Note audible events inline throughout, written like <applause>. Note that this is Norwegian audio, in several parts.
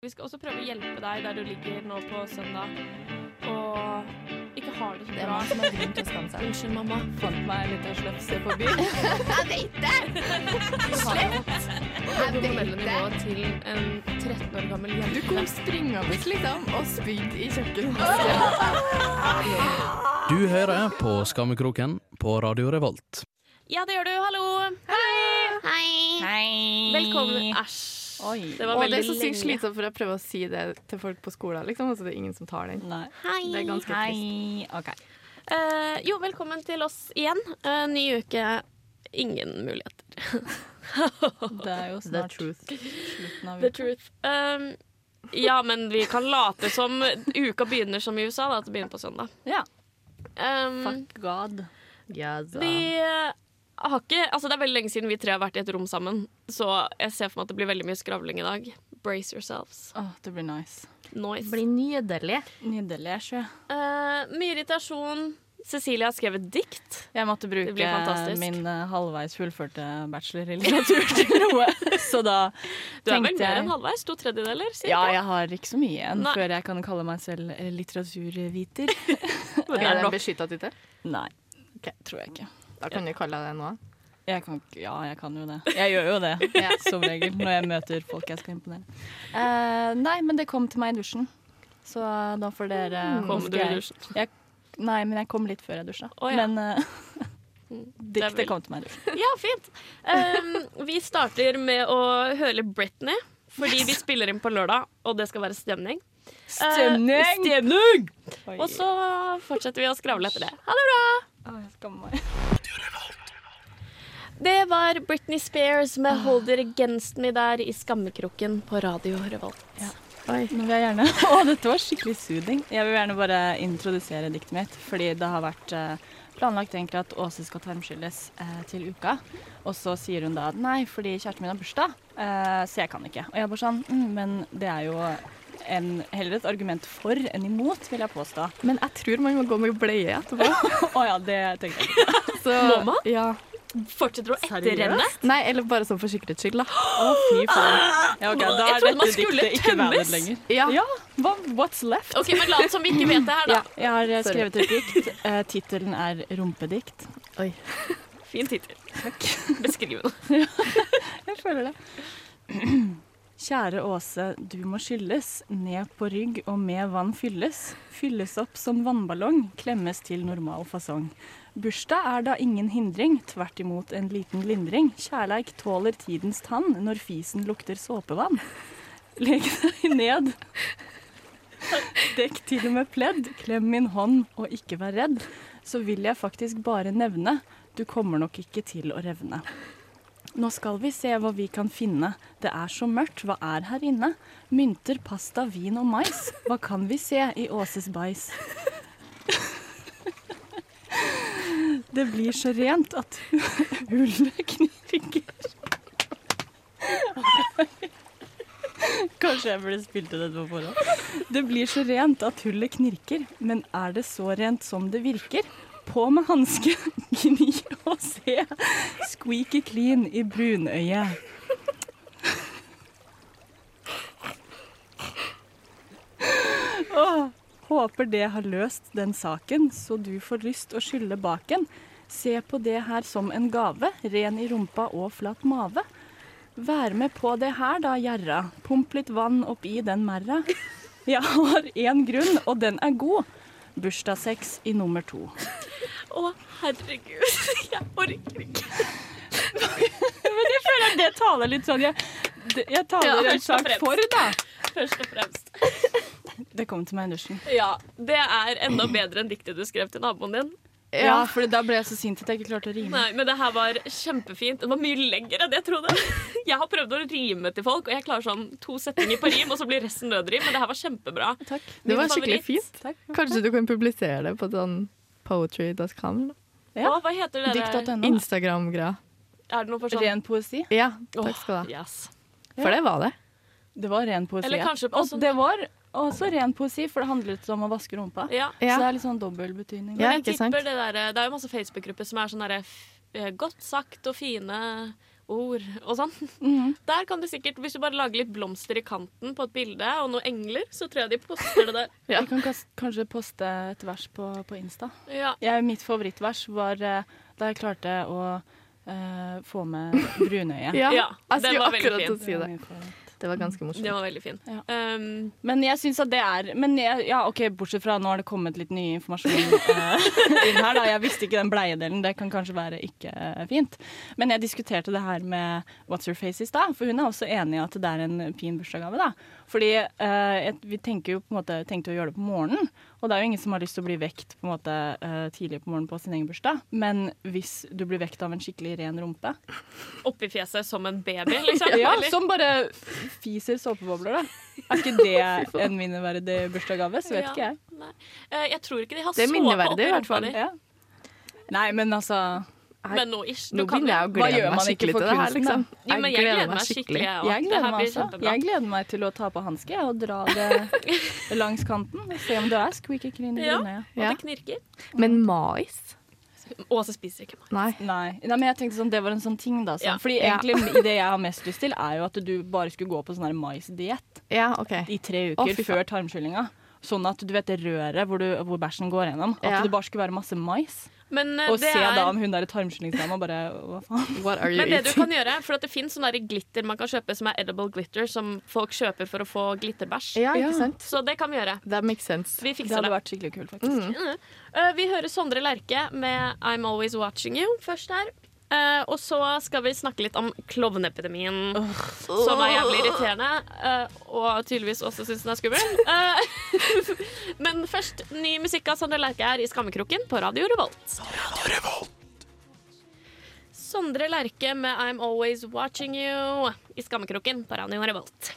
Vi skal også prøve å hjelpe deg der du ligger nå på søndag og ikke har det så Det er bra. som har grunn til å skamme seg. Unnskyld, mamma. Fant meg en liten slefse på byen. <laughs> Jeg vet det! Det hormonelle nivået til en 13 år gammel jente. Du kom springende liksom og spydde i kjøkkenet. <laughs> Du hører på Skammekroken på Radio Revolt. Ja, det gjør du. Hallo. Hei. Hei. Velkommen. Æsj. Oi. Det var Og det er så sykt slitsomt for jeg prøver å si det til folk på skolen, liksom, og så det er ingen som tar den. Nei. Det er ganske trist. Okay. OK. Eh, jo, velkommen til oss igjen. Uh, ny uke, ingen muligheter. <laughs> Det er jo The snart truth. slutten av The truth. Um, ja, men vi kan late som uka begynner som i USA, da, at det begynner på søndag. Ja. Um, Fuck God. Yes, vi eh, har ikke Altså, det er veldig lenge siden vi tre har vært i et rom sammen, så jeg ser for meg at det blir veldig mye skravling i dag. Brace yourselves. Oh, det blir nice. Det blir nydelig. Nydelig, sjø. Uh, mye irritasjon. Cecilie har skrevet dikt. Jeg måtte bruke min eh, halvveis fullførte bachelor i <laughs> litteratur til noe, så da Du er vel mer jeg enn halvveis? To tredjedeler? cirka? Ja, jeg har ikke så mye igjen Nei. før jeg kan kalle meg selv eh, litteraturviter. <laughs> Er det en beskytta tittel? Nei, tror jeg ikke. Da kan du kalle deg det nå. Jeg kan, ja, jeg kan jo det. Jeg gjør jo det, <laughs> Ja. som regel, når jeg møter folk jeg skal imponere. Uh, nei, men det kom til meg i dusjen. Så da får dere Mm. Kom du i jeg- dusjen? Nei, men jeg kom litt før jeg dusja. Oh, ja. Men <laughs> <laughs> uh, diktet kom til meg i dusjen. Ja, fint. Um, vi starter med å høre Britney, fordi vi spiller inn på lørdag, og det skal være stemning. Stemning! Uh, stemning! Og så fortsetter vi å skravle etter det. Ha det bra! Å, jeg skammer meg. Det var Britney Spears med 'Hold It Against Me' der i skammekroken på Radio Revolt. Oi, nå vil jeg gjerne <laughs> Å, dette var skikkelig soothing. Jeg vil gjerne bare introdusere diktet mitt, fordi det har vært eh, planlagt egentlig at Åse skal tarmskylles eh, til uka. Og så sier hun da at nei, fordi kjæresten min har bursdag, eh, så jeg kan ikke. Og jeg er bare sånn, mm, men det er jo en, heller et argument for enn imot, vil jeg påstå. Men jeg tror man må gå med bleie etterpå. <laughs> Å ja, det tenker jeg ikke. Så, man? Ja. Fortsetter å etterrenne? Nei, eller bare sånn for sikkerhets skyld, da. Å, fy faen. Ja, okay, da er dette skulle diktet ikke valid lenger. Ja. Ja, hva, what's left? OK, men lat som vi ikke vet det her, da. Jeg har eh, Sorry. skrevet et dikt. Uh, Tittelen er 'Rumpedikt'. Fin tittel. Beskrivende. <laughs> Jeg føler det. Kjære Åse, du må skylles, ned på rygg og med vann fylles. Fylles opp som vannballong, klemmes til normal fasong. Bursdag er da ingen hindring, tvert imot en liten lindring. Kjærleik tåler tidens tann når fisen lukter såpevann. Legg deg ned. Dekk til med pledd, klem min hånd og ikke vær redd. Så vil jeg faktisk bare nevne, du kommer nok ikke til å revne. Nå skal vi se hva vi kan finne. Det er så mørkt, hva er her inne? Mynter, pasta, vin og mais. Hva kan vi se i Åses bais? Det blir så rent at <laughs> hullet knirker. Kanskje jeg burde spilt det på forhånd. Det blir så rent at hullet knirker, men er det så rent som det virker? På med hanske, <laughs> gni og se. Squeaky clean i brunøyet. Åh, håper det har løst den saken, så du får lyst å skylle baken. Se på det her som en gave, ren i rumpa og flat mave. Vær med på det her da, gjerra. Pump litt vann oppi den merra. Jeg har én grunn, og den er god. Bursdagssex i nummer to. Å, herregud. <laughs> Jeg orker ikke. <laughs> Men jeg føler det taler litt sånn Jeg, jeg taler Ja, en sak for, da. Først og fremst. <laughs> Det kom til meg i dusjen. Ja, det er enda bedre enn diktet du skrev til naboen din. Ja, for da ble jeg så sint at jeg ikke klarte å rime. Nei, men det her var kjempefint. Det var mye lengre enn jeg trodde. Jeg har prøvd å rime til folk, og jeg klarer sånn to setninger på rim, og så blir resten nødrim, men det her var kjempebra. Takk. Det var skikkelig favoritt. fint. Takk. Kanskje du kan publisere det på sånn poetry.com? Ja. Å, hva heter det? der? Dikt.no. Instagram-greia. Er det noe for sånn Ren poesi. Ja, takk skal du ha. Yes. For det var det. Det var ren poesi. Eller kanskje også- Og det var også ren poesi, for det handlet om å vaske rumpa. Ja. Ja. Så det er litt sånn dobbel betydning. Ja, Men jeg ikke sant? det, der, det er jo masse Facebook-grupper som er sånn derre f- eh, godt sagt og fine ord og sånn. Mm. Der kan du sikkert, Hvis du bare lager litt blomster i kanten på et bilde og noen engler, så tror jeg de poster det der. <laughs> Ja. Vi kan kanskje poste et vers på, på Insta. Ja. Jeg, mitt favorittvers var eh, da jeg klarte å uh, få med brunøye. Ja, Ja, jeg skulle akkurat til å fin. si Det det. var ganske morsomt. Det var veldig fin. Ja. Um, Men jeg syns at det er Men jeg, ja, OK, bortsett fra nå har det kommet litt ny informasjon eh, inn her, da. Jeg visste ikke den bleiedelen. Det kan kanskje være ikke eh, fint. Men jeg diskuterte det her med What's Your Face i stad, for hun er også enig i at det er en fin bursdagsgave, da. Fordi eh, vi tenker jo på en måte tenkte å gjøre det på morgenen, og det er jo ingen som har lyst til å bli vekt på en måte eh, tidlig på morgenen på sin egen bursdag. Men hvis du blir vekt av en skikkelig ren rumpe Oppi fjeset som en baby, <laughs> liksom. Ja, Eller? som bare fiser såpebobler, da. Er ikke det <laughs> en minneverdig bursdagsgave? Så vet Ja. ikke jeg. Nei. Eh, jeg tror ikke de har Det er såpe oppi rumpa di. Nei, men altså Men nå ikke. Nå begynner jeg å glede meg man skikkelig til det her, liksom. Jo, men jeg gleder meg skikkelig. jeg gleder her meg blir kjempebra. Jeg gleder meg til å ta på hanske og dra det <laughs> langs kanten. Og Se om det er squeaky clean i Ja. brune. Og det knirker. Men mais? Åse spiser ikke mais. Nei. Nei. Nei, men jeg tenkte sånn, det var en sånn ting, da. Sånn. Ja. Fordi Ja. egentlig det jeg har mest lyst til, er jo at du bare skulle gå på sånn maisdiett Ja, okay. i tre uker oh, før tarmskyllinga. Sånn at du vet det røret hvor, du, hvor bæsjen går gjennom. At Ja. det bare skulle være masse mais. Men, eh, Og det se er, da om hun der tarmskyllingsdama bare Hva faen? <laughs> What are you men det du kan gjøre, for at det fins sånn glitter man kan kjøpe som er edible glitter, som folk kjøper for å få glitterbæsj. Ja, ikke sant? Så det kan vi gjøre. That makes sense. Vi Det hadde det. vært skikkelig kult, faktisk. Mm. Eh, vi hører Sondre Lerche med I'm Always Watching You først her. Eh, og så skal vi snakke litt om klovneepidemien, som er jævlig irriterende. Uh, og tydeligvis også syns den er skummel. Uh, <laughs> men først ny musikk av Sondre Lerche her i Skammekroken på Radio Revolt. Radio Revolt. Sondre Lerche med I'm Always Watching You i Skammekroken på Radio Revolt.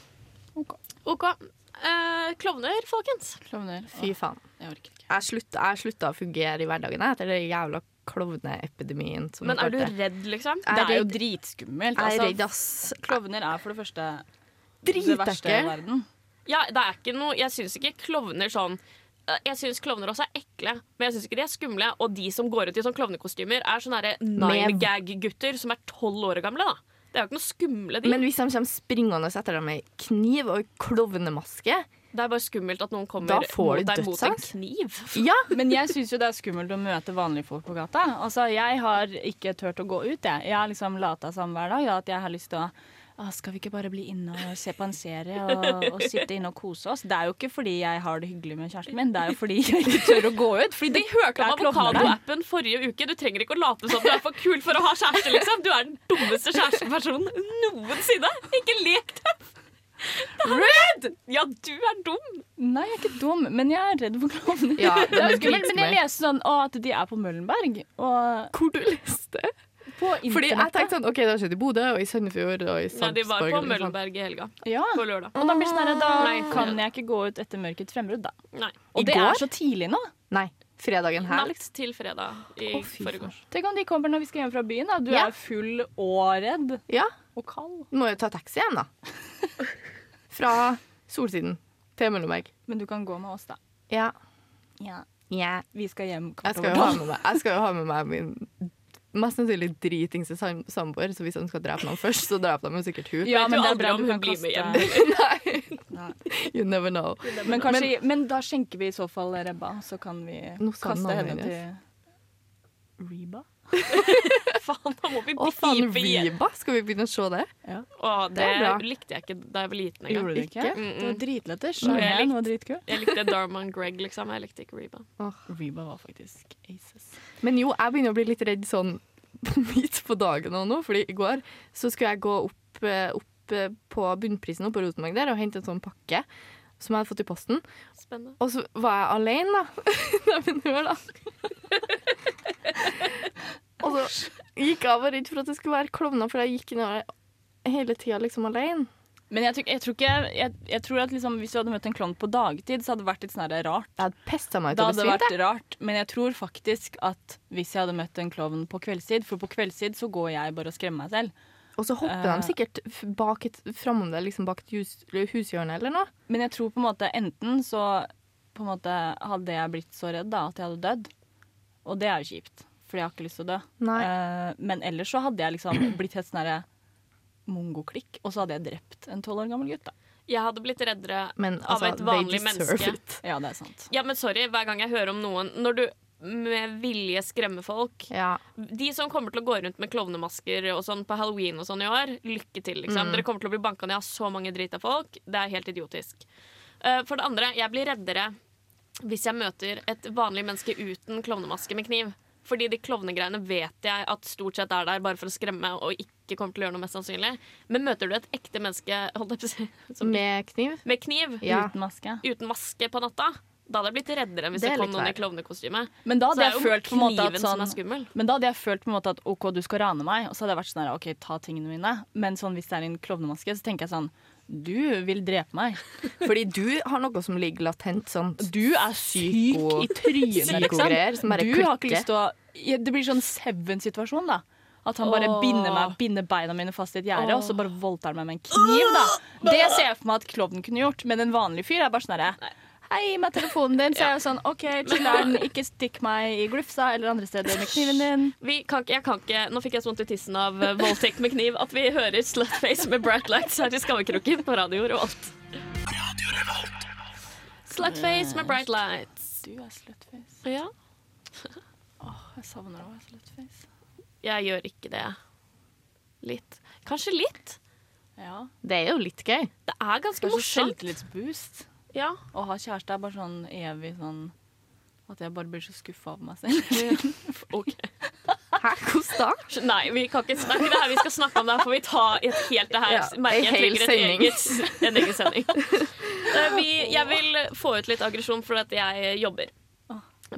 Ok. okay. Eh, klovner, folkens. Klovner. Fy faen. jeg orker ikke. Jeg slutta, å fungere i hverdagen etter det jævla klovneepidemien. Men er du redd, liksom? Er Det er jo dritskummelt. Er Altså, redd, ass. Klovner er for det første det verste i verden. Ja, det er ikke noe Jeg syns ikke klovner sånn jeg syns klovner også er ekle, men jeg syns ikke de er skumle. Og de som går ut i sånn klovnekostymer, er sånne nine gag-gutter som er tolv år gamle. da Det er jo ikke noe skumle, de. Men hvis de kommer springende etter dem med kniv og klovnemaske det er bare skummelt at noen kommer mot deg mot en kniv. Ja! Men jeg <laughs> syns jo det er skummelt å møte vanlige folk på gata. Altså, Jeg har ikke turt å gå ut, jeg. Jeg har liksom lata som hver dag at jeg har lyst til å ah, skal vi ikke bare bli inne og se på en serie og, og sitte inne og kose oss? Det er jo ikke fordi jeg har det hyggelig med kjæresten min, det er jo fordi jeg ikke tør å gå ut. Fordi det hørte om avokadoappen forrige uke. Du trenger ikke å late som du er for kul for å ha kjæreste. liksom Du er den dummeste kjærestepersonen noensinne. Ikke lek deg! Red! Ja, du er dum. Nei, jeg er ikke dum, men jeg er redd for klovner. Ja, det er <laughs> men skummelt, men jeg leste sånn å, at de er på Møllenberg. Og Hvor du leste? på internettet. Fordi jeg tenkte sånn, ok, det har skjedd i Bodø og i Sandefjord og i Nei, Sarpsborg. de var på liksom. Møllenberg i helga. ja. På lørdag. Og da blir sånn her, da Nei. kan jeg ikke gå ut etter mørkets frembrudd, da. Nei. Og I det går? er så tidlig nå. Nei, fredagen her. Natt til fredag i oh, forgårs. Tenk om de kommer når vi skal hjem fra byen. da Du Ja. er full og redd. Ja, Og kald. må jo ta taxi igjen da. <laughs> Fra Solsiden til Møllenberg. Men du kan gå med oss, da. Ja. Ja. ja. Vi skal hjem Jeg kvart skal over tolv. meg, jeg skal jo ha med meg min mest sannsynlig dritings sam- samboer, så hvis han skal drepe noen først, så dreper de sikkert hun. Ja, men det er bra om hun kan blir med hjem. <laughs> Nei. You never know. men, kanskje, men, da skjenker vi i så fall Rebba, så kan vi kaste henne til Reba. <laughs> Faen, da må vi Å faen, pipe igjen. Reba! Skal vi begynne å se det? Å, det Det er bra. likte jeg ikke da jeg var liten engang. Gjorde du ikke? Ikke? Mm, Det var mm. dritletters. Nei, jeg var dritkul. Jeg likte Darman Greg, liksom. Jeg likte ikke Reba. Reba var faktisk aces. Men jo, jeg begynner å bli litt redd sånn <laughs> midt på dagen og nå, fordi i går så skulle jeg gå opp, eh, opp eh, på bunnprisen oppe på Rosenborg der og hente en sånn pakke som jeg hadde fått i posten. Spennende. Og så var jeg alene, da. <laughs> Nei, men hør, da. Og så gikk jeg bare var redd for at det skulle være klovner, for jeg gikk inn hele tida liksom alene. Men jeg, tror- jeg tror ikke Jeg, jeg tror at liksom, hvis du hadde møtt en klovn på dagtid, så hadde det vært litt sånn rart. Jeg hadde pesta meg ut Det hadde besvimt. vært rart, men jeg tror faktisk at hvis jeg hadde møtt en klovn på kveldstid For på kveldstid så går jeg bare og skremmer meg selv. Og så hopper Eh. de sikkert f- bak et, framom deg, liksom bak et hus, hushjørne eller noe. Men jeg tror på en måte enten så på en måte hadde jeg blitt så redd da at jeg hadde dødd. Og det er jo kjipt, for jeg har ikke lyst til å dø. Nei. Eh, men ellers så hadde jeg liksom <clears throat> blitt helt sånn herre mongoklikk, og så hadde jeg drept en tolv år gammel gutt. da. Jeg hadde blitt reddere Men av altså, et vanlig menneske. it. Ja, det er sant. Ja, men sorry, hver gang jeg hører om noen Når du med vilje skremmer folk Ja. De som kommer til å gå rundt med klovnemasker og sånn på halloween og sånn i år, lykke til, liksom. Mm. Dere kommer til å bli banka ned av så mange drita folk. Det er helt idiotisk. Eh, for det andre, jeg blir reddere hvis jeg møter et vanlig menneske uten klovnemaske med kniv. Fordi de klovnegreiene vet jeg at stort sett er der bare for å skremme og ikke kommer til å gjøre noe mest sannsynlig. Men møter du et ekte menneske si, <laughs> som, Med kniv? med kniv Ja. Uten maske. uten maske på natta, da hadde jeg blitt reddere enn hvis Det det, kom noen i klovnekostyme. Men da hadde jeg følt på en måte at kniven som sånn. Men da hadde jeg følt på en måte at OK, du skal rane meg, og så hadde jeg vært sånn her, OK, ta tingene mine. Men sånn hvis det er en klovnemaske, så tenker jeg sånn Du vil drepe meg. Fordi du har noe som ligger latent. Sånn Du er syk i trynet, liksom. som bare Du har ikke lyst til å ja, Det blir sånn Seven-situasjon, da. At han bare binder, meg, binder beina mine fast i et gjerde, og så bare voldtar han meg med en kniv. da Det ser jeg for meg at klovnen kunne gjort, men en vanlig fyr er bare sånn herre Hei, gi meg telefonen din. Så jeg er jo sånn OK, chiller'n, ikke stikk meg i glufsa eller andre steder med kniven din. Vi kan, jeg kan ikke, nå fikk jeg så vondt i tissen av eh, voldtekt med kniv at vi hører Slutface med Bright Lights her til Skammekroken på Radio Revolt. Slutface med Bright Lights. Du er slutface. Ja, Jeg savner å være slutface. jeg gjør ikke det. Litt. Kanskje litt. Ja. Det er jo litt gøy. Det er ganske morsomt. selvtillitsboost. Ja. Å ha kjæreste er bare sånn evig sånn At jeg bare blir så skuffa over meg selv. <laughs> Ok. Hæ, hvordan da? Nei, vi kan ikke snakke det her. Vi skal snakke om det her, for vi tar et helt det her. Ja, merker jeg trenger et eget, en egen sending. Eh, vi, jeg vil få ut litt aggresjon fordi at jeg jobber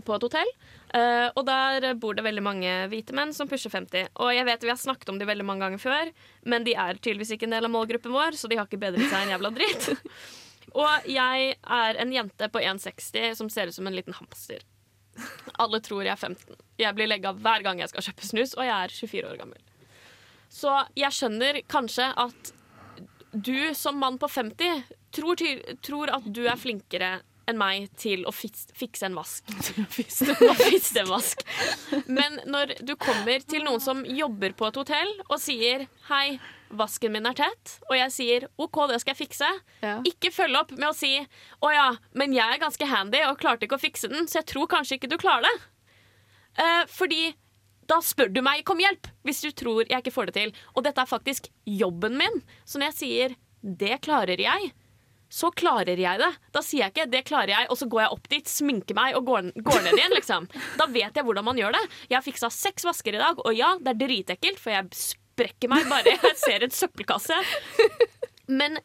på et hotell. Eh, og der bor det veldig mange hvite menn som pusher 50. Og jeg vet vi har snakket om de veldig mange ganger før, men de er tydeligvis ikke en del av målgruppen vår, så de har ikke bedret seg en jævla dritt. Og jeg er en jente på 1,60 som ser ut som en liten hamster. Alle tror jeg er 15. Jeg blir legga hver gang jeg skal kjøpe snus, og jeg er 24 år gammel. Så jeg skjønner kanskje at du som mann på 50 tror, tror at du er flinkere enn meg til å fikse en <laughs> vask. Fikse en vask. Men når du kommer til noen som jobber på et hotell og sier 'hei, vasken min er tett', og jeg sier 'OK, det skal jeg fikse', Ja. ikke følg opp med å si 'Å ja, men jeg er ganske handy og klarte ikke å fikse den, så jeg tror kanskje ikke du klarer det'. Eh, fordi da spør du meg kom hjelp hvis du tror jeg ikke får det til. Og dette er faktisk jobben min. Så når jeg sier 'det klarer jeg', så klarer jeg det. Da sier jeg ikke 'det klarer jeg', og så går jeg opp dit, sminker meg og går, går ned igjen. liksom. Da vet jeg hvordan man gjør det. Jeg har fiksa seks vasker i dag, og ja, det er dritekkelt, for jeg sprekker meg bare jeg ser en søppelkasse. Men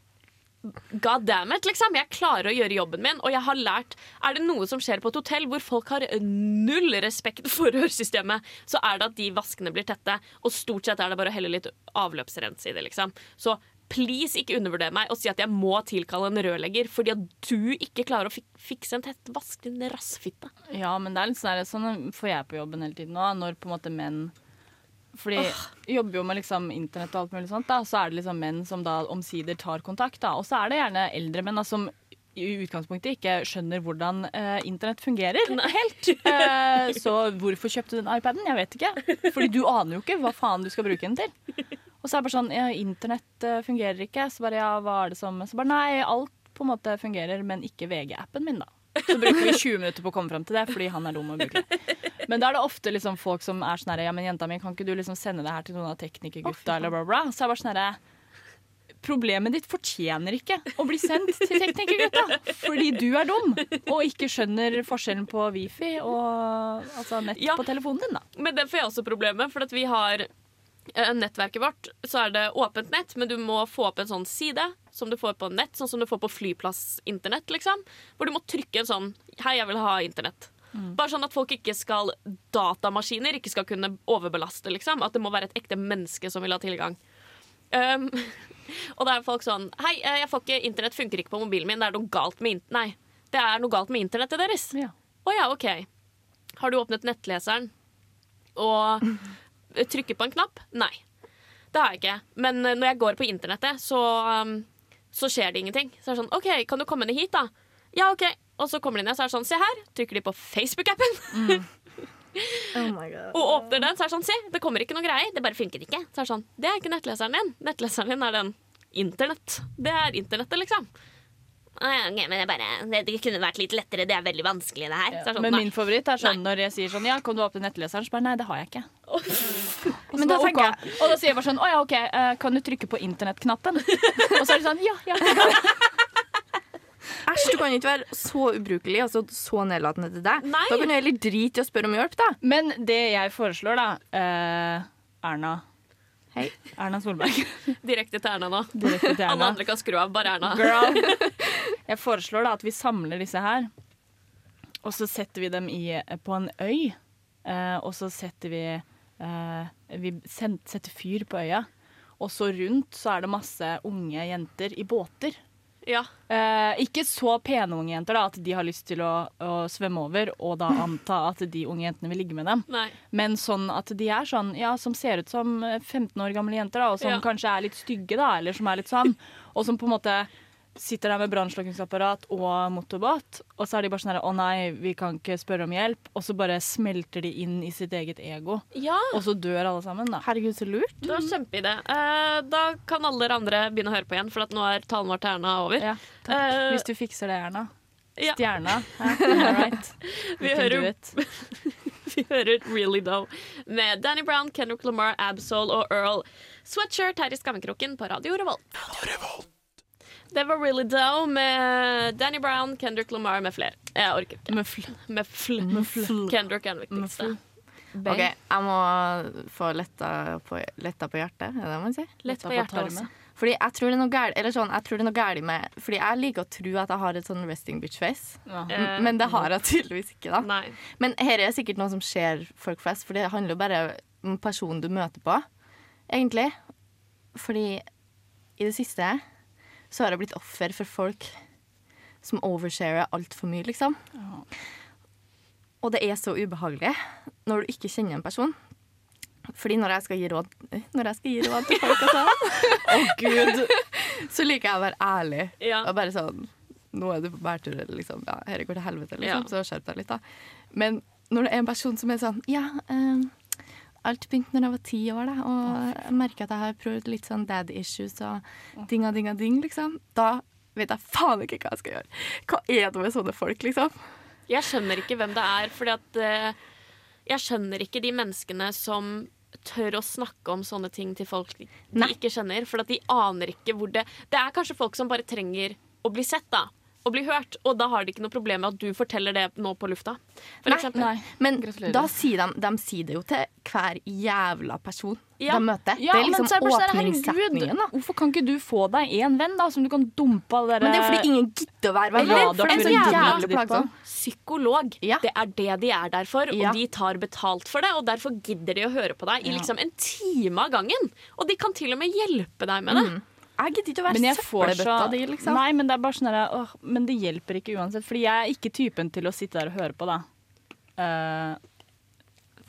God damn it, liksom. Jeg klarer å gjøre jobben min, og jeg har lært Er det noe som skjer på et hotell hvor folk har null respekt for rørsystemet, så er det at de vaskene blir tette, og stort sett er det bare å helle litt avløpsrens i det, liksom. Så please ikke undervurder meg og si at jeg må tilkalle en rørlegger fordi at du ikke klarer å fik fikse en tett vask, din rassfitte. Ja, men det er litt sånn, sånn får jeg på jobben hele tiden nå, når på en måte menn fordi oh. jobber jo med liksom internett og alt mulig sånt, da, så er det liksom menn som da omsider tar kontakt. da, Og så er det gjerne eldre menn da, som i utgangspunktet ikke skjønner hvordan uh, internett fungerer Nei. helt. Uh, så hvorfor kjøpte du den iPaden? Jeg vet ikke. Fordi du aner jo ikke hva faen du skal bruke den til. Og så er det bare sånn ja, Internett eh, fungerer ikke. Så bare ja, hva er det som Så bare nei, alt på en måte fungerer, men ikke VG-appen min, da. Så bruker vi 20 minutter på å komme fram til det, fordi han er dum og det. Men da er det ofte liksom folk som er sånn herre Ja, men jenta mi, kan ikke du liksom sende det her til noen av teknikergutta, eller bla, bla. Så jeg bare sånn herre Problemet ditt fortjener ikke å bli sendt til teknikergutta, fordi du er dum og ikke skjønner forskjellen på wifi og altså nett Ja. på telefonen din, da. Men det får jeg også problemet, for at vi har eh, nettverket vårt, så er det åpent nett, men du må få opp en sånn side som du får på nett, sånn som du får på flyplassinternett, liksom. Hvor du må trykke en sånn 'Hei, jeg vil ha internett'. Bare sånn at folk ikke skal Datamaskiner ikke skal kunne overbelaste, liksom. At det må være et ekte menneske som vil ha tilgang. Um, <laughs> og da er folk sånn Hei, eh, jeg får ikke internett funker ikke på mobilen min. Det er noe galt med internett.' Nei, det er noe galt med internettet deres. Å Ja. ja, OK. Har du åpnet nettleseren og <clears throat> trykker på en knapp? Nei. Det har jeg ikke. Men eh, når jeg går på internettet, så, um, så skjer det ingenting. Så er det sånn OK, kan du komme ned hit, da? Ja, OK. Og så kommer de ned, så er det sånn Se her. Trykker de på Facebook-appen. <laughs> Oh. Og åpner den, så er det sånn Se, det kommer ikke noe greier. Det bare funker ikke. Så er det sånn Det er ikke nettleseren din. Nettleseren din er den internett. Det er internettet, liksom. «Å ja, men det, bare, det, det kunne vært litt lettere. Det er veldig vanskelig, det her. Er sånn, Men min favoritt er sånn når jeg sier sånn Ja, kan du åpne nettleseren? Så bare nei, det har jeg ikke. Men da tenker jeg, Og da sier jeg bare sånn Å ja, OK, eh, kan du trykke på internettknappen? Og så er det sånn Ja, ja. Æsj, du kan ikke være så ubrukelig altså så, nedlatende til deg. Nei. Da kan du heller drite i å spørre om hjelp, da. Men det jeg foreslår, da eh, Erna. Hei. Erna Solberg. <laughs> Direkte til Erna nå. Direkte til Alle andre kan skru av, bare Erna. Girl. <laughs> Jeg foreslår da at vi samler disse her, og så setter vi dem i, på en øy. Eh, og så setter vi eh, Vi sen- setter fyr på øya. Og så rundt så er det masse unge jenter i båter. Ja. Eh, ikke så pene unge jenter da, at de har lyst til å, å svømme over, og da anta at de unge jentene vil ligge med dem. Nei. Men sånn at de er sånn, ja, som ser ut som eh, 15 år gamle jenter, da, og som Ja. kanskje er litt stygge, da, eller som er litt sånn, og som på en måte sitter der med brannslukkingsapparat og motorbåt, og så er de bare sånn her, å nei, vi kan ikke spørre om hjelp, og så bare smelter de inn i sitt eget ego, Ja, og så dør alle sammen, da. Herregud, så lurt. det var kjempeidé. Eh, da kan alle dere andre begynne å høre på igjen, for at nå er talen vår til Erna over. Ja, takk. Eh, Hvis du fikser det, Erna. ja. Stjerna. <laughs> Hæ? All right. Vi hører-. <laughs> Vi hører Really Dough med Danny Brown, Kendrick Lamar, Absol og Earl Sweatshirt her i Skammekroken på Radio Revolt. Radio Revolt. Det var Really Dow med Danny Brown, Kendrick Lamar med flere. Jeg orker ikke. Med fl- Med fl. <laughs> Kendrick er den viktigste. OK, jeg må få letta på, letta på hjertet, er det det man sier? Lett på hjertet, altså. Fordi jeg tror det er noe gærent Eller sånn, jeg tror det er noe gærent med Fordi jeg liker å tro at jeg har et sånn resting bitch face. Ja. Eh, Men det har jeg tydeligvis ikke, da. Nei. Men her er sikkert noe som skjer folk flest, for det handler jo bare om personen du møter på, egentlig. Fordi i det siste så har jeg blitt offer for folk som oversharer altfor mye, liksom. Ja. Og det er så ubehagelig når du ikke kjenner en person. Fordi når jeg skal gi råd Når jeg skal gi råd til folk, altså, <laughs> Å, Gud. <laughs> så liker jeg å være ærlig. Ja. Og bare sånn Nå er du på bærtur, eller liksom. Ja, dette går til helvete, liksom. Ja. Så skjerp deg litt, da. Men når det er en person som er sånn Ja, eh, alt begynte når jeg var ti år, da. Og jeg merker at jeg har prøvd litt sånn dad issues og dinga dinga ding, liksom. Da vet jeg faen ikke hva jeg skal gjøre. Hva er det med sånne folk, liksom? Jeg skjønner ikke hvem det er, fordi at eh, Jeg skjønner ikke de menneskene som tør å snakke om sånne ting til folk de Nei. ikke kjenner. For at de aner ikke hvor det Det er kanskje folk som bare trenger å bli sett, da. Og bli hørt. Og da har de ikke noe problem med at du forteller det nå på lufta. For Nei. Nei. Men Gratulerer. da sier de, de sier det jo til hver jævla person Ja. de møter. Ja, det er liksom er sånn, åpningssetningen. Hvorfor kan ikke du få deg en venn da, som du kan dumpe av dere Men det er jo fordi ingen gidder å være venn. Eller en så jævla på. plagsomt. Psykolog. Ja. Det er det de er der for, Ja. og de tar betalt for det. Og derfor gidder de å høre på deg i liksom en time av gangen. Og de kan til og med hjelpe deg med det. Mm. Jeg gidder ikke å Men være søppelbøtta får så di, liksom. Nei, men det er bare sånn der, åh, Men det hjelper ikke uansett, Fordi jeg er ikke typen til å sitte der og høre på, da. Eh,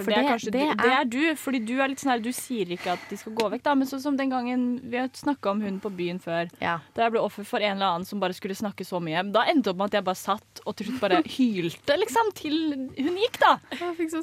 for, For det, er det- kanskje det er- det er du, fordi du er litt sånn her Du sier ikke at de skal gå vekk, da, men sånn som den gangen vi har snakka om hun på byen før. Ja. Da jeg ble offer for en eller annen som bare skulle snakke så mye. Da endte det opp med at jeg bare satt og til slutt bare <laughs> hylte, liksom, til hun gikk, da.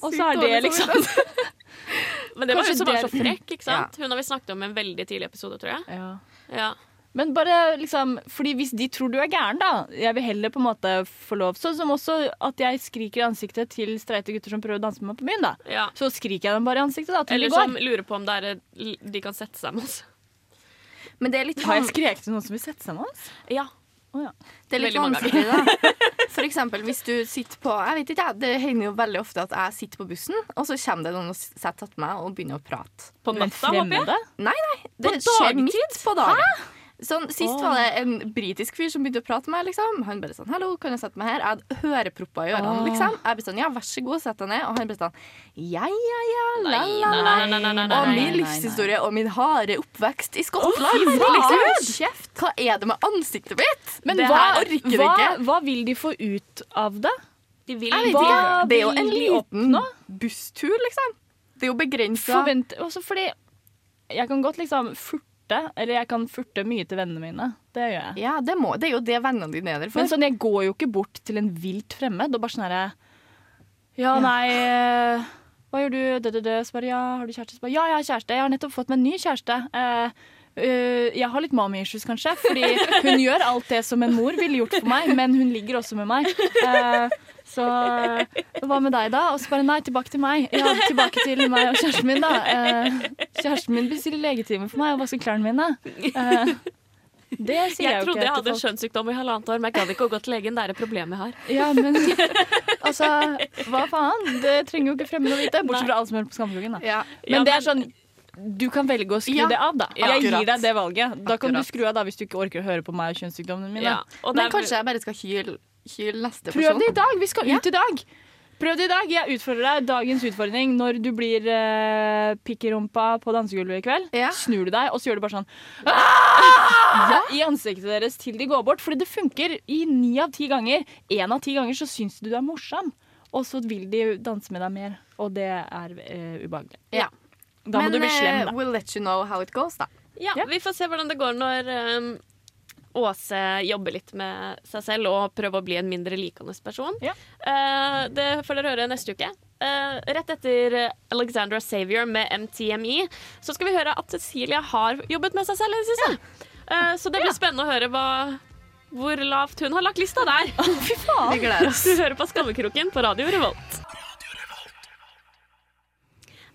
Og så er det liksom <laughs> Men det var hun som var så frekk. ikke sant? Hun har vi snakket om i en veldig tidlig episode, tror jeg. ja. Ja. Men bare liksom Fordi hvis de tror du er gæren, da Jeg vil heller på en måte få lov Sånn som også at jeg skriker i ansiktet til streite gutter som prøver å danse med meg på byen, da. ja. Så skriker jeg dem bare i ansiktet, da, til Eller de går. som lurer på om det er, de kan sette seg med oss. Men det er litt, Har jeg skreket til noen som vil sette seg med oss? Ja. Oh, ja. det er litt vanskelig, da. <laughs> For eksempel hvis du sitter på Jeg vet ikke, Det hender jo veldig ofte at jeg sitter på bussen, og så kommer det noen og setter attmed meg og begynner å prate. På Men natta, håper jeg. Nei, nei. Det skjer midt på dagen. Sånn, sist oh. var det en britisk fyr som begynte å prate med meg. Liksom. Han bare sånn 'Hallo, kan jeg sette meg her?' Jeg hadde hørepropper i ørene. Oh. Liksom. Jeg ble sånn 'Ja, vær så god, sett deg ned.' Og han ble sånn 'Ja, ja, ja, la, la, la'. Og min livshistorie og min harde oppvekst i Skottland. Oh, liksom. Hva er det med ansiktet mitt? Men hva, hva, hva vil de få ut av det? De vil Jeg vet Hva ikke. Det er jo en liten busstur, liksom. Det er jo begrensa. Forvent, også fordi jeg kan godt liksom furte, eller jeg kan furte mye til vennene mine. Det gjør jeg. Ja, det, må, det er jo det vennene dine er der for. Men sånn, jeg går jo ikke bort til en vilt fremmed og bare sånn herre Ja, nei eh, Hva gjør du? Det, det, det. Så bare, ja, har du kjæreste? Så bare, ja, jeg har kjæreste. Jeg har nettopp fått meg en ny kjæreste. Eh, jeg har litt mommy issues, kanskje, fordi hun gjør alt det som en mor ville gjort for meg, men hun ligger også med meg. Eh, så eh, hva med deg, da? Og så bare nei, tilbake til meg. Ja, tilbake til meg og kjæresten min, da. Eh, kjæresten min bestiller legetime for meg og vasker klærne mine. Eh, det sier jeg, Jeg trodde jeg hadde en skjønnssykdom i halvannet år, men jeg gadd ikke å gå til legen. Det er et problem jeg har. Ja, men altså, hva faen? Det trenger jo ikke fremme å vite. Bortsett fra alle som hører på Skammekroken. da. Ja. Men det er sånn du kan velge å skru Ja. det av, da. Ja, jeg gir deg det valget. Da kan du skru av da hvis du ikke orker å høre på meg og kjønnssykdommene mine. Ja, og Men der... kanskje jeg bare skal hyle, neste Prøv person? det i dag! Vi skal Ja. ut i dag. Prøv det i dag. Jeg utfordrer deg. Dagens utfordring når du blir uh, pikkerumpa på dansegulvet i kveld. Ja. Snur du deg, og så gjør du bare sånn «Ah!» <laughs> i ansiktet deres til de går bort. Fordi det funker i ni av ti ganger. Én av ti ganger så syns du du er morsom, og så vil de danse med deg mer. Og det er uh, ubehagelig. Ja. Da må Men du bli slem, eh, da. we'll let you know how it goes, da. Ja, Ja. Vi får se hvordan det går når um, Åse jobber litt med seg selv og prøver å bli en mindre likende person. Ja. Uh, det får dere høre neste uke. Uh, rett etter Alexandra Savior med MTMI så skal vi høre at Cecilia har jobbet med seg selv i det siste. Uh, så det blir spennende å høre hva, hvor lavt hun har lagt lista der. Fy faen! Vi gleder oss. Du hører på Skammekroken på Radio Revolt.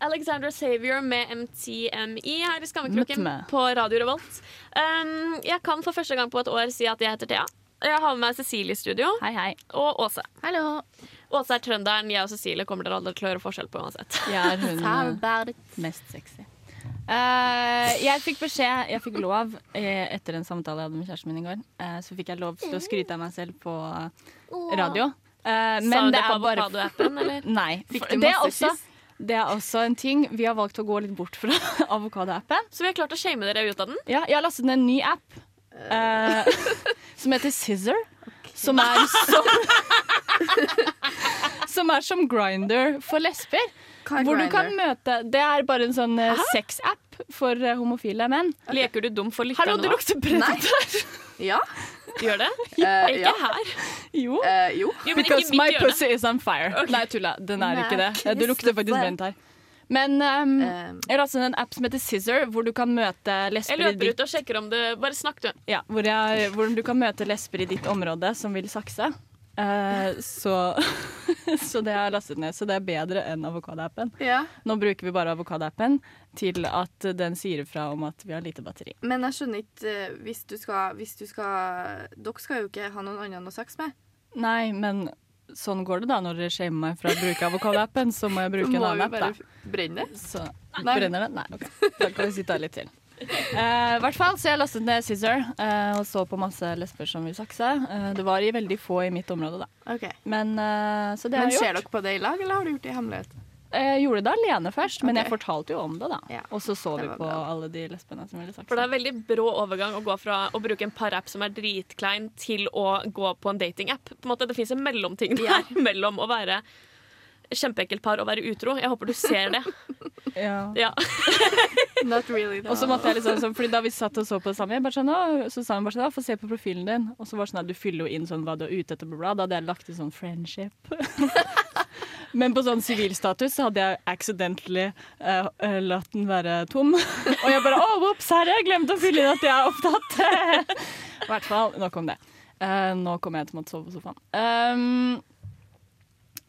Alexandra Savior med MTMI her i Skammekroken på Radio Revolt. Um, jeg kan for første gang på et år si at jeg heter Thea. Jeg har med meg Cecilie i studio Hei, hei. og Åse. Hallo. Åse er trønderen, jeg og Cecilie kommer dere aldri til å høre forskjell på uansett. Jeg er hun <laughs> it? mest sexy. Uh, jeg fikk beskjed, jeg fikk lov eh, etter en samtale jeg hadde med kjæresten min i går. eh, så fikk jeg lov til å skryte av meg selv på radio. Eh, Sa men hun det det på er bare avokadoappen, eller? <laughs> Nei. Fikk du det, er masse også, det er også en ting. Vi har valgt å gå litt bort fra <laughs> avokadoappen. Så vi har klart å shame dere ut av den. Ja, jeg har lastet ned en ny app eh, <laughs> som heter Scissor. Som er som <laughs> Som er som Grinder for lesber. Er Hvor du kan møte Det er bare en sånn uh, sexapp for eh, homofile menn. Leker du dum for Hallo, lytterne det nå? lukter brent. Ja. Gjør det? <laughs> Uh, Ikke ja. her. Jo. Uh, jo. Jo, Because my hjørne. pussy is on fire. Nei, tulla. Den er Nei, ikke det. Du Det lukter faktisk brent her. Men um, um. jeg lastet ned en app som heter Scissor, hvor du kan møte lesber i løper ut og sjekker om det Bare snakk, du. Ja, hvor, jeg, hvor du kan møte lesber i ditt område som vil sakse. Uh, så, <laughs> <laughs> så det har jeg lastet ned. Så det er bedre enn avokadoappen. ja. Nå bruker vi bare avokadoappen til at den sier ifra om at vi har lite batteri. Men jeg skjønner ikke eh, hvis du skal Hvis du skal Dere skal jo ikke ha noen annen å sex med. Nei, men sånn går det da når dere shamer meg for å bruke avokadoappen. Så må jeg bruke bruke en app. annen Må app, bare da. brenne. Så Nei. brenner det? Nei, OK. Da kan vi sitte her litt til. Eh, hvert fall, så jeg lastet ned Scissor eh, og så på masse lesber som vil sakse. Eh, det var i veldig få i mitt område, da. Okay. Men eh, Så det Men har jeg ser gjort. dere på det i lag, eller har du gjort det i hemmelighet? Jeg gjorde det alene først, men Ok. jeg fortalte jo om det, da. Ja, Og så så det vi var på bra. alle de lesbene som ville. For det er veldig brå overgang å gå fra å bruke en par-app som er dritklein, til å gå på en datingapp. På en måte, Det fins en mellomting der Ja. <laughs> mellom å være kjempeekkelt par å være utro. Jeg håper du ser det. <laughs> Ja. Ja. <laughs> Not really. Og så måtte jeg liksom sånn, fordi Da vi satt og så på det samme, jeg bare sånn, så sa hun bare sånn, få se på profilen din. Og så var det sånn at du fyller jo inn sånn hva du er ute etter, bla, bla. Da hadde jeg lagt til sånn friendship. <laughs> Men på sånn sivilstatus så hadde jeg accidentally uh, uh, latt den være tom. Og jeg bare å, ops, herre, jeg glemte å fylle inn at jeg er opptatt. I hvert fall, nok om det. Uh, nå kommer jeg til å måtte sove på sofaen. Um,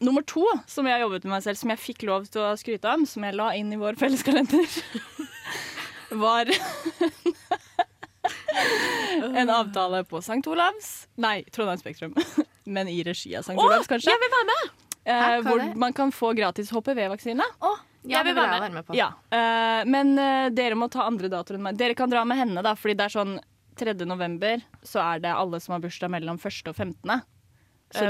nummer to som jeg har jobbet med meg selv, som jeg fikk lov til å skryte om, som jeg la inn i vår felleskalender, <laughs> var <laughs> en avtale på St. Olavs. Nei, Trondheim Spektrum. <laughs> Men i regi av St. Olavs, kanskje. Jeg vil være med! Eh, hvor det? man kan få gratis HPV-vaksine. Ja, Jeg vil være med. være med på. Ja. Eh, men eh, dere må ta andre datoer enn meg. Dere kan dra med henne, da, fordi det er sånn 3. november så er det alle som har bursdag mellom 1. og 15. Så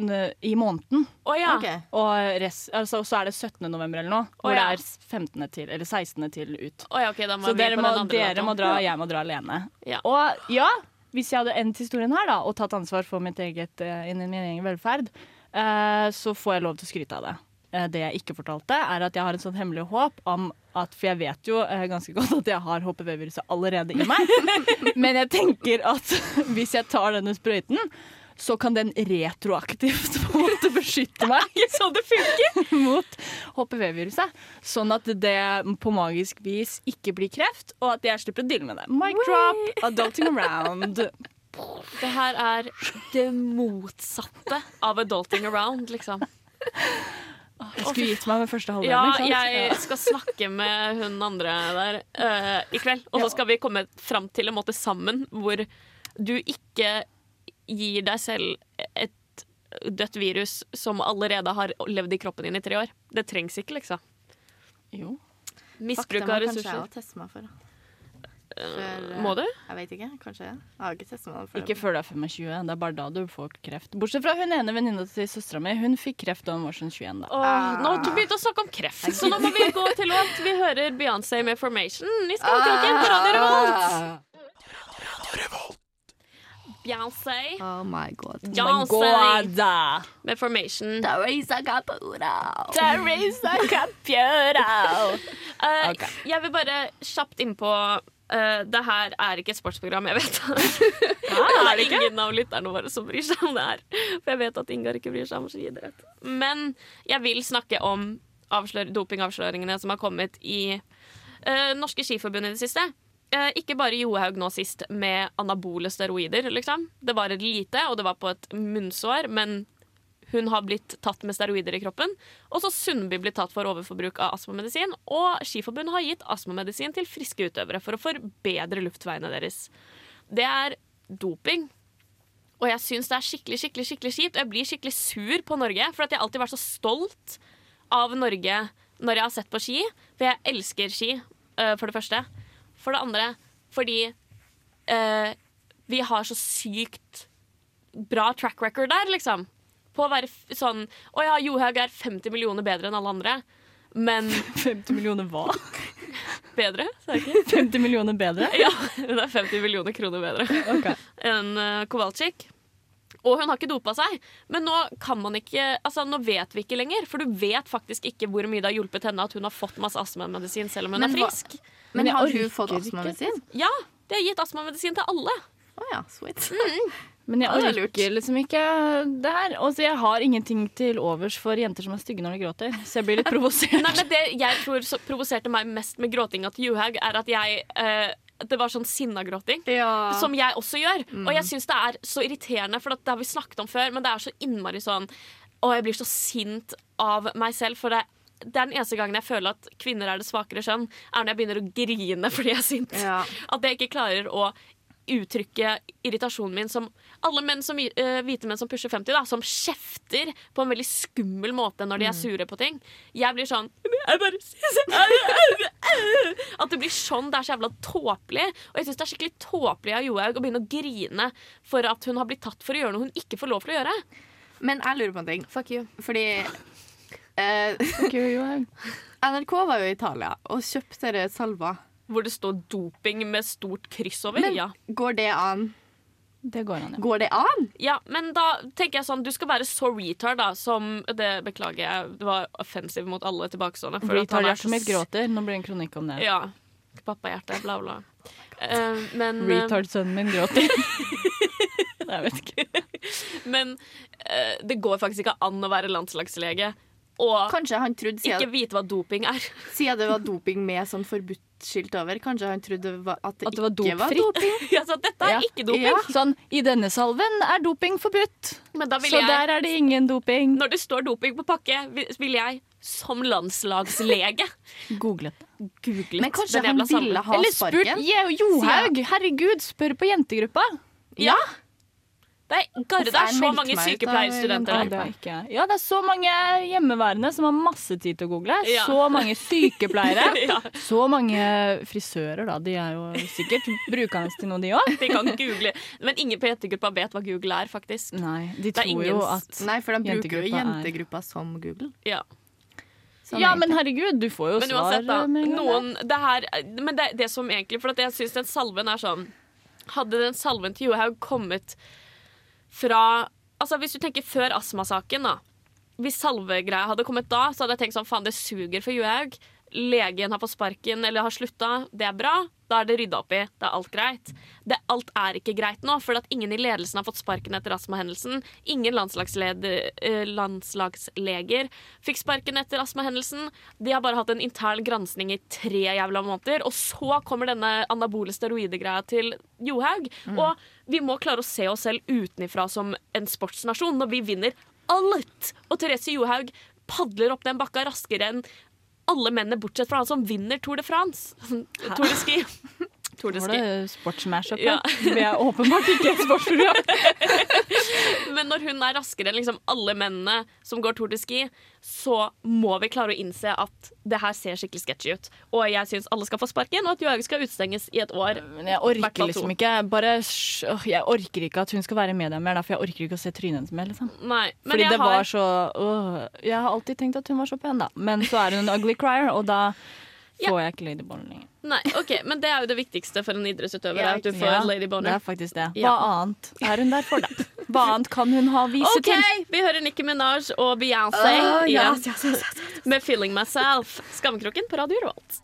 Eh, det er i måneden. Oh, ja. okay. Og rest, altså, så er det 17. november eller noe, hvor ja. det er 15. til, eller 16. til ut. Oh, ja, okay, da må Så dere på må, den andre dere må dra, jeg må dra alene. Ja. Og ja, hvis jeg hadde endt historien her da, og tatt ansvar for mitt eget, uh, min egen velferd, uh, så får jeg lov til å skryte av det. Uh, det jeg ikke fortalte, er at jeg har en sånn hemmelig håp om at For jeg vet jo ganske <laughs> godt at jeg har HPV-viruset allerede i meg. <laughs> Men jeg tenker at <laughs> hvis jeg tar denne sprøyten, så kan den retroaktivt <laughs> på en måte beskytte meg <laughs> Så det funker! <laughs> mot HPV-viruset. Sånn at det på magisk vis ikke blir kreft, og at jeg slipper å deale med det. Mic drop, adulting around. Det her er det motsatte av adulting around, liksom. Jeg skulle gitt meg med første halvdelen. Ja, jeg skal snakke med hun andre der uh, i kveld. Og så skal vi komme fram til en måte sammen hvor du ikke gir deg selv et dødt virus som allerede har levd i kroppen din i tre år. Det trengs ikke, liksom. Jo. Misbruk av ressurser. kanskje jeg har teste meg for. da. Eh, Må du? Jeg vet ikke. Kanskje jeg. Har ikke testet meg for Ikke før du er 25. Det er bare da du får kreft. Bortsett fra hun ene venninna til søstera mi. Hun fikk kreft da hun var sånn 21. da. Åh, nå har du begynt å snakke om kreft, så nå må vi gå til låt. Vi hører Beyoncé med 'Formation' i Skallkroken på Radio Revolt. Beyoncé Oh my god. Beyoncé med 'Formation'. Teresa Caputo. Teresa <laughs> Capiero. uh, <laughs> okay. Jeg vil bare kjapt innpå uh, Det her er ikke et sportsprogram, jeg vet. <laughs> Ah, det er ingen av lytterne våre som bryr seg om det her. For jeg vet at Ingar ikke bryr seg om skiidrett. Men jeg vil snakke om dopingavsløringene som har kommet i uh, Norske Skiforbund i det siste. Eh, ikke bare Johaug nå sist med anabole steroider, liksom. Det var et lite, og det var på et munnsår, men hun har blitt tatt med steroider i kroppen. Og så Sundby blitt tatt for overforbruk av astmamedisin. Og Skiforbundet har gitt astmamedisin til friske utøvere for å forbedre luftveiene deres. Det er doping. Og jeg syns det er skikkelig skikkelig, skikkelig kjipt. Og jeg blir skikkelig sur på Norge, for jeg alltid har vært så stolt av Norge når jeg har sett på ski. For jeg elsker ski, eh, for det første. For det andre fordi eh, vi har så sykt bra track record der, liksom. På å være sånn Å ja, Johaug er 50 millioner bedre enn alle andre. Men <laughs> 50 millioner hva? <laughs> bedre, sa jeg ikke? 50 millioner bedre? Ja, hun er 50 millioner kroner bedre okay. enn uh, Kowalczyk. Og hun har ikke dopa seg. Men nå kan man ikke Altså, nå vet vi ikke lenger. For du vet faktisk ikke hvor mye det har hjulpet henne at hun har fått masse astmamedisin selv om hun Men er hva- frisk. Men jeg har hun fått astmamedisin? Ja, det har gitt astmamedisin til alle. Å ja, sweet. <laughs> Men jeg er orker liksom ikke det her. Og så jeg har ingenting til overs for jenter som er stygge når de gråter. Så jeg blir litt <laughs> provosert. Nei, men Det jeg tror så provoserte meg mest med gråtinga til Johaug, er at jeg eh, Det var sånn sinnagråting. Ja. Som jeg også gjør. Mm. Og jeg syns det er så irriterende, for det har vi snakket om før, men det er så innmari sånn Og jeg blir så sint av meg selv, for det, det er den eneste gangen jeg føler at kvinner er det svakere skjønn, er når jeg begynner å grine fordi jeg er sint. Ja. At jeg ikke klarer å uttrykke irritasjonen min som alle menn som, eh, hvite menn som pusher 50, da, som kjefter på en veldig skummel måte når de er sure på ting. Jeg blir sånn jeg bare, At det blir sånn. Det er så jævla tåpelig. Og jeg syns det er skikkelig tåpelig av Johaug å begynne å grine for at hun har blitt tatt for å gjøre noe hun ikke får lov til å gjøre. Men jeg lurer på en ting. Fuck you. Fordi eh, <laughs> NRK var jo i Italia og kjøpte dere salver. Hvor det står doping med stort kryss over. Men ja. går det an? Det går an, ja. Går det an? ja, men da tenker jeg sånn Du skal være så retard, da, som Det beklager jeg, det var offensiv mot alle tilbakestående. er Retard-hjertet mitt gråter. Nå blir det en kronikk om det. Ja. Pappahjerte, bla, bla. Eh, men eh, Retard-sønnen min gråter. <laughs> jeg vet ikke. <laughs> men uh, det går faktisk ikke an å være landslagslege og Kanskje han trodde ikke vite hva doping er. <laughs> siden det var doping med sånn forbudt-skilt over, kanskje han trodde det var, at det, At det var ikke var doping? <laughs> ja, så dette er Ja. ikke doping. Ja. Sånn, i denne salven er doping forbudt. Men da vil Så jeg, der er det ingen doping. når det står doping på pakke, vil jeg som landslagslege <laughs> Googlet det. googlet Men kanskje han ville ha Eller spurt sparken? Jo- Johaug. Herregud, spør på jentegruppa. ja. Ja. Det er, Garre, det er så mange sykepleierstudenter Ja, det er ja, det er så mange hjemmeværende som har masse tid til å google. Ja. Så mange sykepleiere. <laughs> Ja. Så mange frisører, da. De er jo sikkert brukende til noe, de òg. De kan google. Men ingen på jentegruppa vet hva Google er, faktisk. Nei, de tror ingen jo at Nei, for de bruker jo Jentegruppa er- som Google. Ja. Sånn Ja, men herregud, du får jo Men svar uansett, da. med en gang, Noen, det her, men det, det som egentlig For at jeg syns den salven er sånn Hadde den salven til Johaug kommet fra Altså Hvis du tenker før astmasaken, da. Hvis salvegreia hadde kommet da, så hadde jeg tenkt sånn faen, det suger for Johaug. Legen har fått sparken eller har slutta, det er bra. Da er det rydda opp i. Da er alt greit. Det, alt er ikke greit nå, for at ingen i ledelsen har fått sparken etter astmahendelsen. Ingen eh, landslagsleger fikk sparken etter astmahendelsen. De har bare hatt en intern gransking i tre jævla måneder. Og så kommer denne anabole steroidegreia til Johaug. Og vi må klare å se oss selv utenifra som en sportsnasjon når vi vinner alt. Og Therese Johaug padler opp den bakka raskere enn alle mennene, bortsett fra han som vinner Tour de France. <laughs> Tour de Ski. Tour de Var Ski. det sportsmash-up? Ja. Vi <laughs> er åpenbart ikke et sportsprogram. <laughs> Men når hun er raskere enn liksom alle mennene som går Tour de Ski, så må vi klare å innse at det her ser skikkelig sketchy ut. Og jeg syns alle skal få sparken, og at Johaug skal utstenges i et år. Men jeg orker liksom ikke Bare Jeg orker ikke at hun skal være med dem mer, for jeg orker ikke å se trynet hennes mer. Liksom. Nei, men Fordi det har var så øh, Jeg har alltid tenkt at hun var så pen, da. Men så er hun en ugly crier, og da Ja. får jeg ikke lady boner lenger. Nei, ok, Men det er jo det viktigste for en idrettsutøver. Ja, at du får Ja, lady Det er faktisk det. Hva annet er hun der for, da? Hva annet kan hun ha vise OK, til? vi hører Nikki Minaj og Beyoncé igjen med 'Feeling Myself'. Skammekroken på Radio Revolt.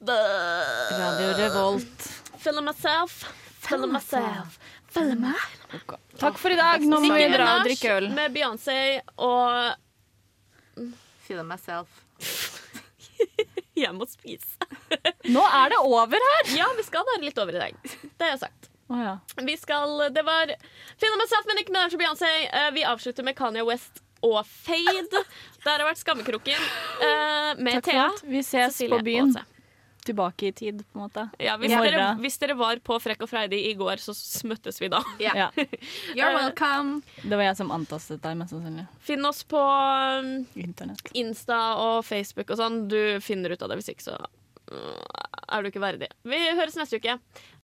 Radio Revolt. Feeling myself, feeling myself, feeling my Takk for i dag. Nå må vi dra og drikke øl. med Beyoncé og Feel myself. <laughs> Jeg må spise. <laughs> Nå er det over her! Ja, vi skal være litt over i dag. Det har jeg sagt. Oh, ja. Vi skal, Det var Feeling myself men ikke Minaj og Beyoncé. Eh, Vi avslutter med Kanye West og Fade. Der har vært Skammekroken eh, med Takk Thea. Vi ses Cecilie på byen. Tilbake i tid, på en måte. Ja, hvis, I dere, hvis dere var på Frekk og Freidig i går, så møttes vi da. Ja. Ja. You're welcome. Det var jeg som antastet deg, mest sannsynlig. Finn oss på um, Internett. Insta og Facebook og sånn. Du finner ut av det, hvis ikke så uh, er du ikke verdig. Vi høres neste uke.